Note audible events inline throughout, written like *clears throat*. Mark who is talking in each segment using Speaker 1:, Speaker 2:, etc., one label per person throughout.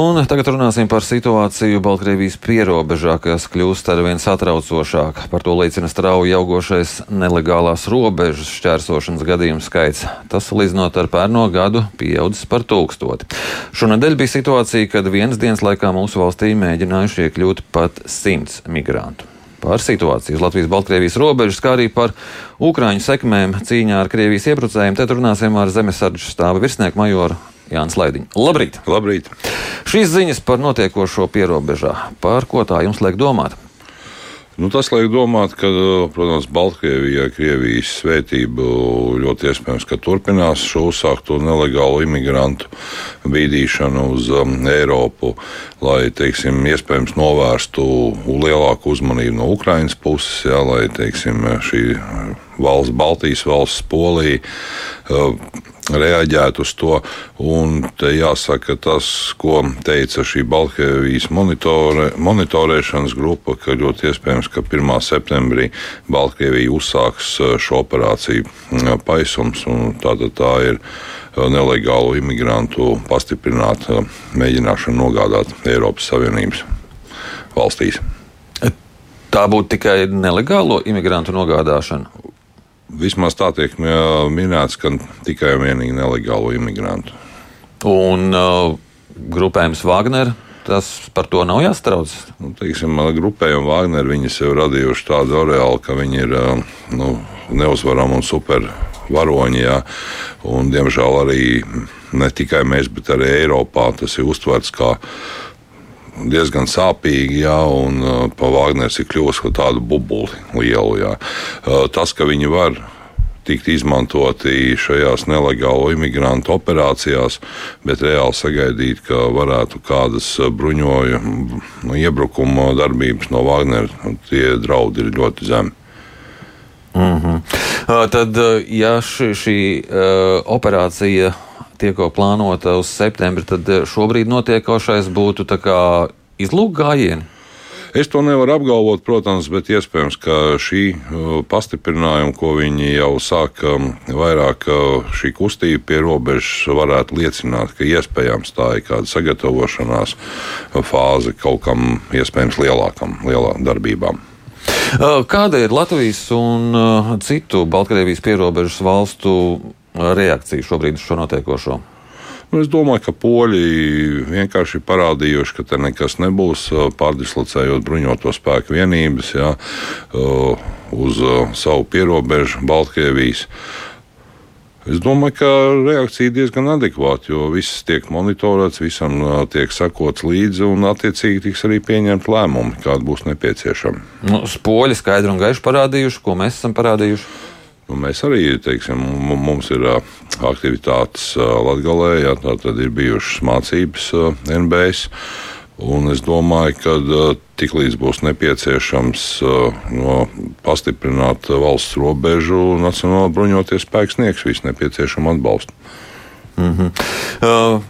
Speaker 1: Un tagad runāsim par situāciju Baltkrievijas pierobežā, kas kļūst ar vien satraucošāk. Par to liecina strauji augošais nelegālās robežas šķērsošanas gadījumu skaits. Tas, salīdzinot ar pērno gadu, pieaudzis par tūkstoti. Šonadēļ bija situācija, kad vienas dienas laikā mūsu valstī mēģinājuši iekļūt pat simts migrantu par situāciju uz Latvijas-Baltkrievijas robežas, kā arī par Ukrāņu sekmēm cīņā ar Krievijas iebrucējiem. Tad runāsim ar zemesardžu stāva virsnieku majoru Jānis Laidiņš. Labrīt!
Speaker 2: Labrīt!
Speaker 1: Šīs ziņas par notiekošo pierobežā, par ko tā jums liek domāt?
Speaker 2: Nu, tas liek domāt, ka, protams, Baltkrievijai Krievijas svētību ļoti iespējams, ka turpinās šo uzsākto nelegālu imigrantu bīdīšanu uz um, Eiropu, lai, teiksim, iespējams novērstu lielāku uzmanību no Ukrainas puses, jā, lai, teiksim, šī valsts, Baltijas valsts, Polija. Uh, reaģēt uz to. Un te jāsaka tas, ko teica šī Baltkrievijas monitore, monitorēšanas grupa, ka ļoti iespējams, ka 1. septembrī Baltkrievija uzsāks uh, šo operāciju uh, paisums. Tātad tā ir nelegālu imigrantu pastiprināta mēģināšana nogādāt Eiropas Savienības valstīs.
Speaker 1: Tā būtu tikai nelegālo imigrantu nogādāšana.
Speaker 2: Vismaz tā tiek minēts, ka tikai un vienīgi nelegālo imigrantu.
Speaker 1: Un uh, grupējums Wagner. Tas par to nav jāstrauc.
Speaker 2: Nu, teiksim, grupējumi Wagner viņi sev radījuši tādu areālu, ka viņi ir nu, neuzvarami un supervaroņi. Jā. Un, diemžēl arī ne tikai mēs, bet arī Eiropā tas ir uztverts kā diezgan sāpīgi, jā, un uh, pa Vāgners ir kļuvusi par tādu bubuli lielu. Jā. Uh, tas, ka viņi var tikt izmantoti šajās nelegālo imigrantu operācijās, bet reāli sagaidīt, ka varētu kādas bruņoja nu, iebrukuma darbības no Wagner, nu, tie draudi ir ļoti zemi.
Speaker 1: Mm -hmm. Tad, ja šī, šī uh, operācija tiek plānota uz septembri, tad eh, šobrīd notiekošais būtu izlūk gājieni.
Speaker 2: Es to nevaru apgalvot, protams, bet iespējams, ka šī uh, pastiprinājuma, ko viņi jau sāka um, vairāk, šī kustība pie robežas varētu liecināt, ka iespējams tā ir kāda sagatavošanās fāze kaut kam iespējams lielākam, lielām darbībām.
Speaker 1: Kāda ir Latvijas un citu Baltkrievijas pierobežas valstu reakcija šobrīd uz šo notiekošo?
Speaker 2: Nu, es domāju, ka poļi vienkārši parādījuši, ka te nekas nebūs pārdislocējot bruņoto spēku vienības jā, uz savu pierobežu Baltkrievijas. Es domāju, ka reakcija ir diezgan adekvāta, jo viss tiek monitorēts, visam tiek sekots līdzi, un attiecīgi tiks arī pieņemt lēmumi, kādi būs nepieciešami.
Speaker 1: Nu, Poļi skaidri un gaiši parādījuši, ko mēs esam parādījuši.
Speaker 2: Nu, mēs arī teiksim, mums ir aktivitātes Latvijā, ja tā tad ir bijušas mācības NBS. Un es domāju, ka tiklīdz būs nepieciešams no pastiprināt valsts robežu, Nacionāla bruņoties spēks sniegs visu nepieciešamo atbalstu.
Speaker 1: Mm -hmm. uh,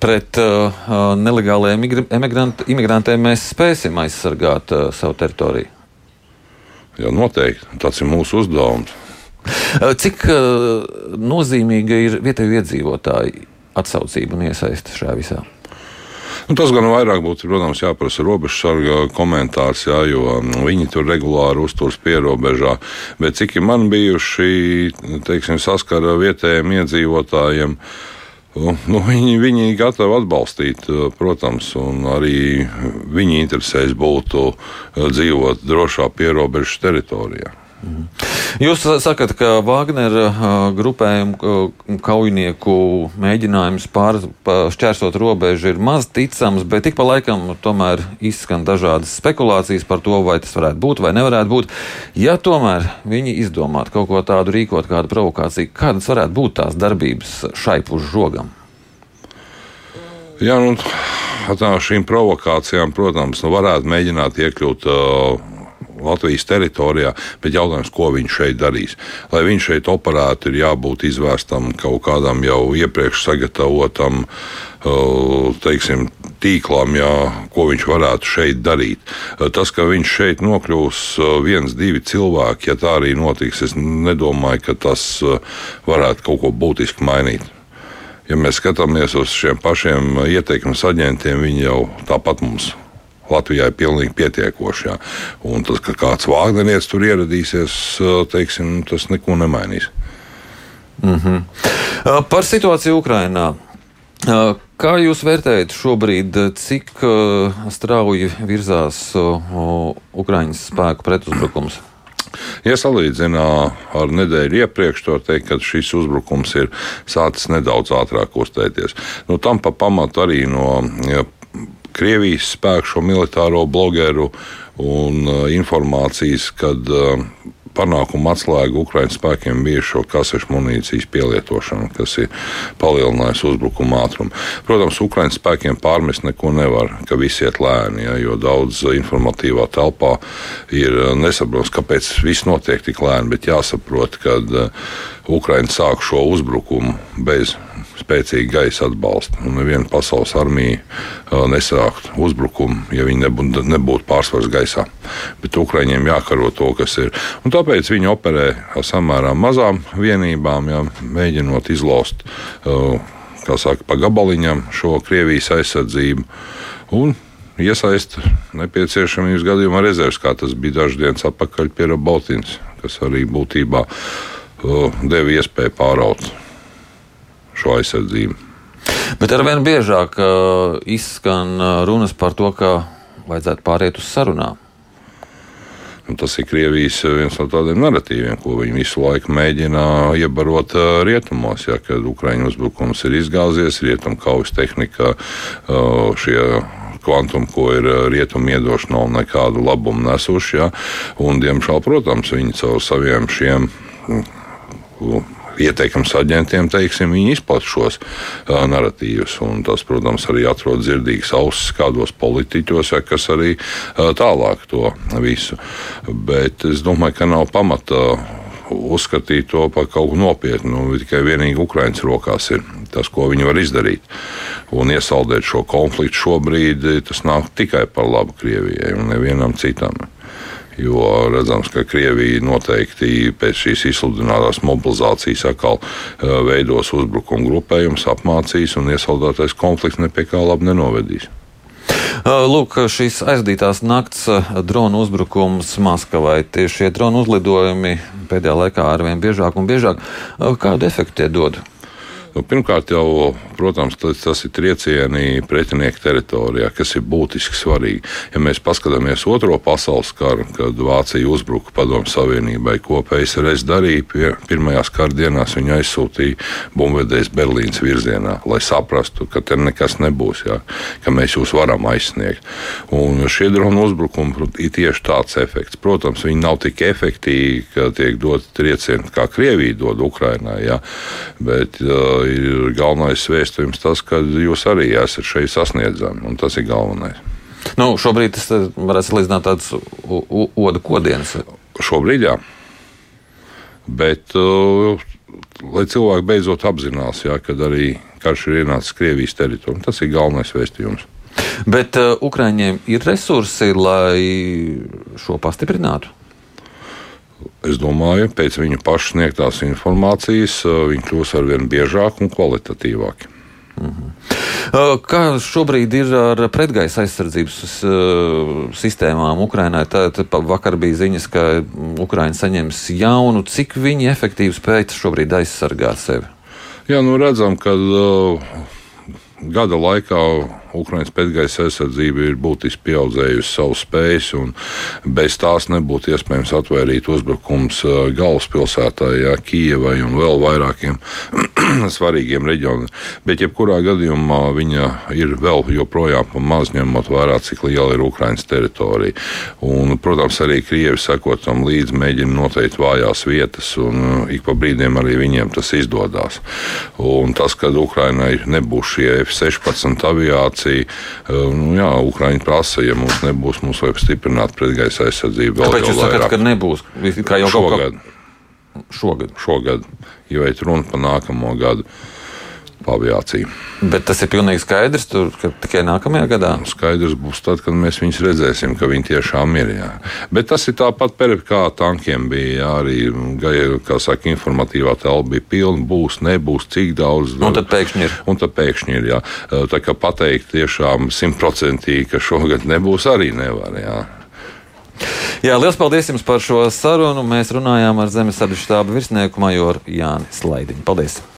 Speaker 1: pret uh, nelegāliem imigrantiem mēs spēsim aizsargāt uh, savu teritoriju.
Speaker 2: Jā, noteikti. Tas ir mūsu uzdevums.
Speaker 1: Cik uh, nozīmīga ir vietēju iedzīvotāju atsaucība un iesaiste šajā visā?
Speaker 2: Nu, tas gan vairāk būtu, protams, jāprasa robežsarga komentārs, jā, jo nu, viņi tur regulāri uzturas pierobežā. Bet cik man bijuši teiksim, saskara vietējiem iedzīvotājiem, Nu, viņi, viņi ir gatavi atbalstīt, protams, un arī viņi interesēs būtu dzīvot drošā pierobežas teritorijā.
Speaker 1: Mhm. Jūs sakat, ka Wagner grupējumu kaujinieku mēģinājums pāršķērsot robežu ir maz ticams, bet ik pa laikam tomēr izskan dažādas spekulācijas par to, vai tas varētu būt vai nevarētu būt. Ja tomēr viņi izdomātu kaut ko tādu rīkot, kādu provokāciju, kādas varētu būt tās darbības šai pusžogam?
Speaker 2: Jā, nu, tā šīm provokācijām, protams, nu, varētu mēģināt iekļūt uh, Latvijas teritorijā, bet jautājums, ko viņš šeit darīs. Lai viņš šeit operētu, ir jābūt izvērstam kaut kādam jau iepriekš sagatavotam. Uh, teiksim, tīklam, jā, ko viņš varētu šeit darīt. Uh, tas, ka viņš šeit nokļūs uh, viens, divi cilvēki, ja tā arī notiks, es nedomāju, ka tas varētu kaut ko būtiski mainīt. Ja mēs skatāmies uz šiem pašiem ieteikumus aģentiem, viņi jau tāpat mums Latvijā ir pilnīgi pietiekoši. Jā. Un tas, ka kāds Vāgneris tur ieradīsies, teiksim, tas neko nemainīs.
Speaker 1: Mm -hmm. Par situāciju Ukrajinā. Kā jūs vērtējat šobrīd, cik strauji virzās Ukraiņas spēku pretuzbrukums?
Speaker 2: Ja salīdzinām ar nedēļu iepriekš, to teikt, ka šis uzbrukums ir sācis nedaudz ātrāk kustēties. Nu, tam pa pamatu arī no ja, Krievijas spēku, šo militāro blogeru un uh, informācijas, kad uh, panākuma atslēga Ukraiņas spēkiem bija šo kasešu munīcijas pielietošana, kas ir palielinājusi uzbrukuma ātrumu. Protams, Ukraiņas spēkiem pārmest neko nevar, ka viss iet lēni, ja, jo daudz informatīvā telpā ir uh, nesaprotams, kāpēc viss notiek tik lēni, bet jāsaprot, ka Ukraiņa sāk šo uzbrukumu bez spēcīgu gaisa atbalstu. Un neviena pasaules armija uh, nesāktu uzbrukumu, ja viņi nebūtu, nebūtu pārsvars gaisā. Bet Ukraiņiem jākaro to, kas ir. Un tāpēc viņi operē ar samērā mazām vienībām, jā, mēģinot izlaust uh, saka, pa gabaliņam šo Krievijas aizsardzību. Un iesaista nepieciešamības gadījumā rezerves, kā tas bija dažas dienas atpakaļ pie Baltijas, kas arī būtībā uh, deva iespēju pāraut šo aizsardzību.
Speaker 1: Bet arvien biežāk uh, izskan uh, runas par to, ka vajadzētu pāriet uz sarunām.
Speaker 2: Un tas ir Krievijas uh, viens no tādiem narratīviem, ko viņi visu laiku mēģina iebarot uh, rietumos. Ja, kad Ukraiņu uzbrukums ir izgāzies, rietumu kaujas tehnika, šie kvantumi, ko ir rietumu iedoši, nav nekādu labumu nesuši. Ja, un, diemžēl, protams, viņi caur saviem šiem ieteikums aģentiem, teiksim, viņi izplatīja šos uh, narratīvus. Tas, protams, arī atrod dzirdīgas ausis kādos politiķos, ja, kas arī uh, tālāk to visu. Bet es domāju, ka nav pamata uzskatīt to par kaut ko nopietnu. Nu, tikai vienīgi Ukraiņas rokās ir tas, ko viņi var izdarīt. Un iesaldēt šo konfliktu šobrīd tas nāk tikai par labu Krievijai un nevienam citam. Jo redzams, ka Krievija noteikti pēc šīs izsludinātās mobilizācijas atkal uh, veidos uzbrukumu grupējumus, apmācīs un iesaldētais konflikts nepie kā labi nenovedīs.
Speaker 1: Uh, lūk, šīs aizdītās nakts uh, drona uzbrukums Maskavai. Tieši šie drona uzlidojumi pēdējā laikā arvien biežāk un biežāk. Kādu efektu tie dod?
Speaker 2: Nu, pirmkārt, jau, protams, tas, tas ir triecieni pretinieka teritorijā, kas ir būtiski svarīgi. Ja mēs paskatāmies otro pasaules karu, kad Vācija uzbruka Padomu Savienībai, ko PSRS darīja, pie, pirmajās kara dienās viņi aizsūtīja bumbvedējs Berlīnas virzienā, lai saprastu, ka te nekas nebūs, jā, ka mēs jūs varam aizsniegt. Un šie dronu uzbrukumi ir tieši tāds efekts. Protams, viņi nav tik efektīvi, ka tiek dot triecieni, kā Krievija dod Ukrainai, jā, bet uh, ir galvenais vēstījums tas, ka jūs arī esat šeit sasniedzami, un tas ir galvenais.
Speaker 1: Nu, šobrīd tas varētu salīdzināt tāds odu kodienas.
Speaker 2: Šobrīd jā. Bet, uh, lai cilvēki beidzot apzinās, jā, kad arī karš ir ienācis Krievijas teritorijā, tas ir galvenais vēstījums.
Speaker 1: Bet uh, Ukraiņiem ir resursi, lai šo pastiprinātu?
Speaker 2: Es domāju, pēc viņa paša sniegtās informācijas viņi kļūs ar vien biežāki un kvalitatīvāki.
Speaker 1: Mhm. Kā šobrīd ir ar pretgaisa aizsardzības sistēmām Ukrainai? Tad vakar bija ziņas, ka Ukraina saņems jaunu. Cik viņi efektīvi spēj šobrīd aizsargāt sevi?
Speaker 2: Jā, nu redzam, ka uh, gada laikā Ukraiņas pēdgaisa aizsardzība ir būtiski pieaudzējusi savu spējas, un bez tās nebūtu iespējams atvairīt uzbrukums uh, galvaspilsētai, ja, Kijavai un vēl vairākiem *clears throat* svarīgiem reģioniem. Bet, jebkurā gadījumā, viņa ir vēl joprojām pa maz ņemot vērā, cik liela ir Ukraiņas teritorija. Un, protams, arī Krievi sekot tam līdzi, mēģina noteikt vājās vietas, un uh, ik pa brīdiem arī viņiem tas izdodas. Un tas, ka Ukraiņai nebūs šie F-16 aviācija, aviācija. Uh, nu, jā, Ukraiņi prasa, ja mums nebūs, mums vajag stiprināt pretgaisa aizsardzību.
Speaker 1: Kāpēc jūs sakat, ka nebūs? Kā jau
Speaker 2: šogad.
Speaker 1: Šogad.
Speaker 2: Šogad, ja veids runa par nākamo gadu. Aviāciju.
Speaker 1: Bet tas ir pilnīgi skaidrs, tur, ka tikai nākamajā gadā.
Speaker 2: Skaidrs būs tad, kad mēs viņus redzēsim, ka viņi tiešām ir. Jā. Bet tas ir tāpat perip, kā tankiem bija. Jā, arī, kā saka, informatīvā telpa bija pilna, būs, nebūs, cik daudz.
Speaker 1: Un tad pēkšņi ir.
Speaker 2: Un tad pēkšņi ir, jā. Tā kā pateikt tiešām simtprocentīgi, ka šogad nebūs, arī nevar. Jā.
Speaker 1: Jā, liels paldies jums par šo sarunu. Mēs runājām ar Zemesardu štāba virsnieku majoru Jāni Slaidiņu. Paldies!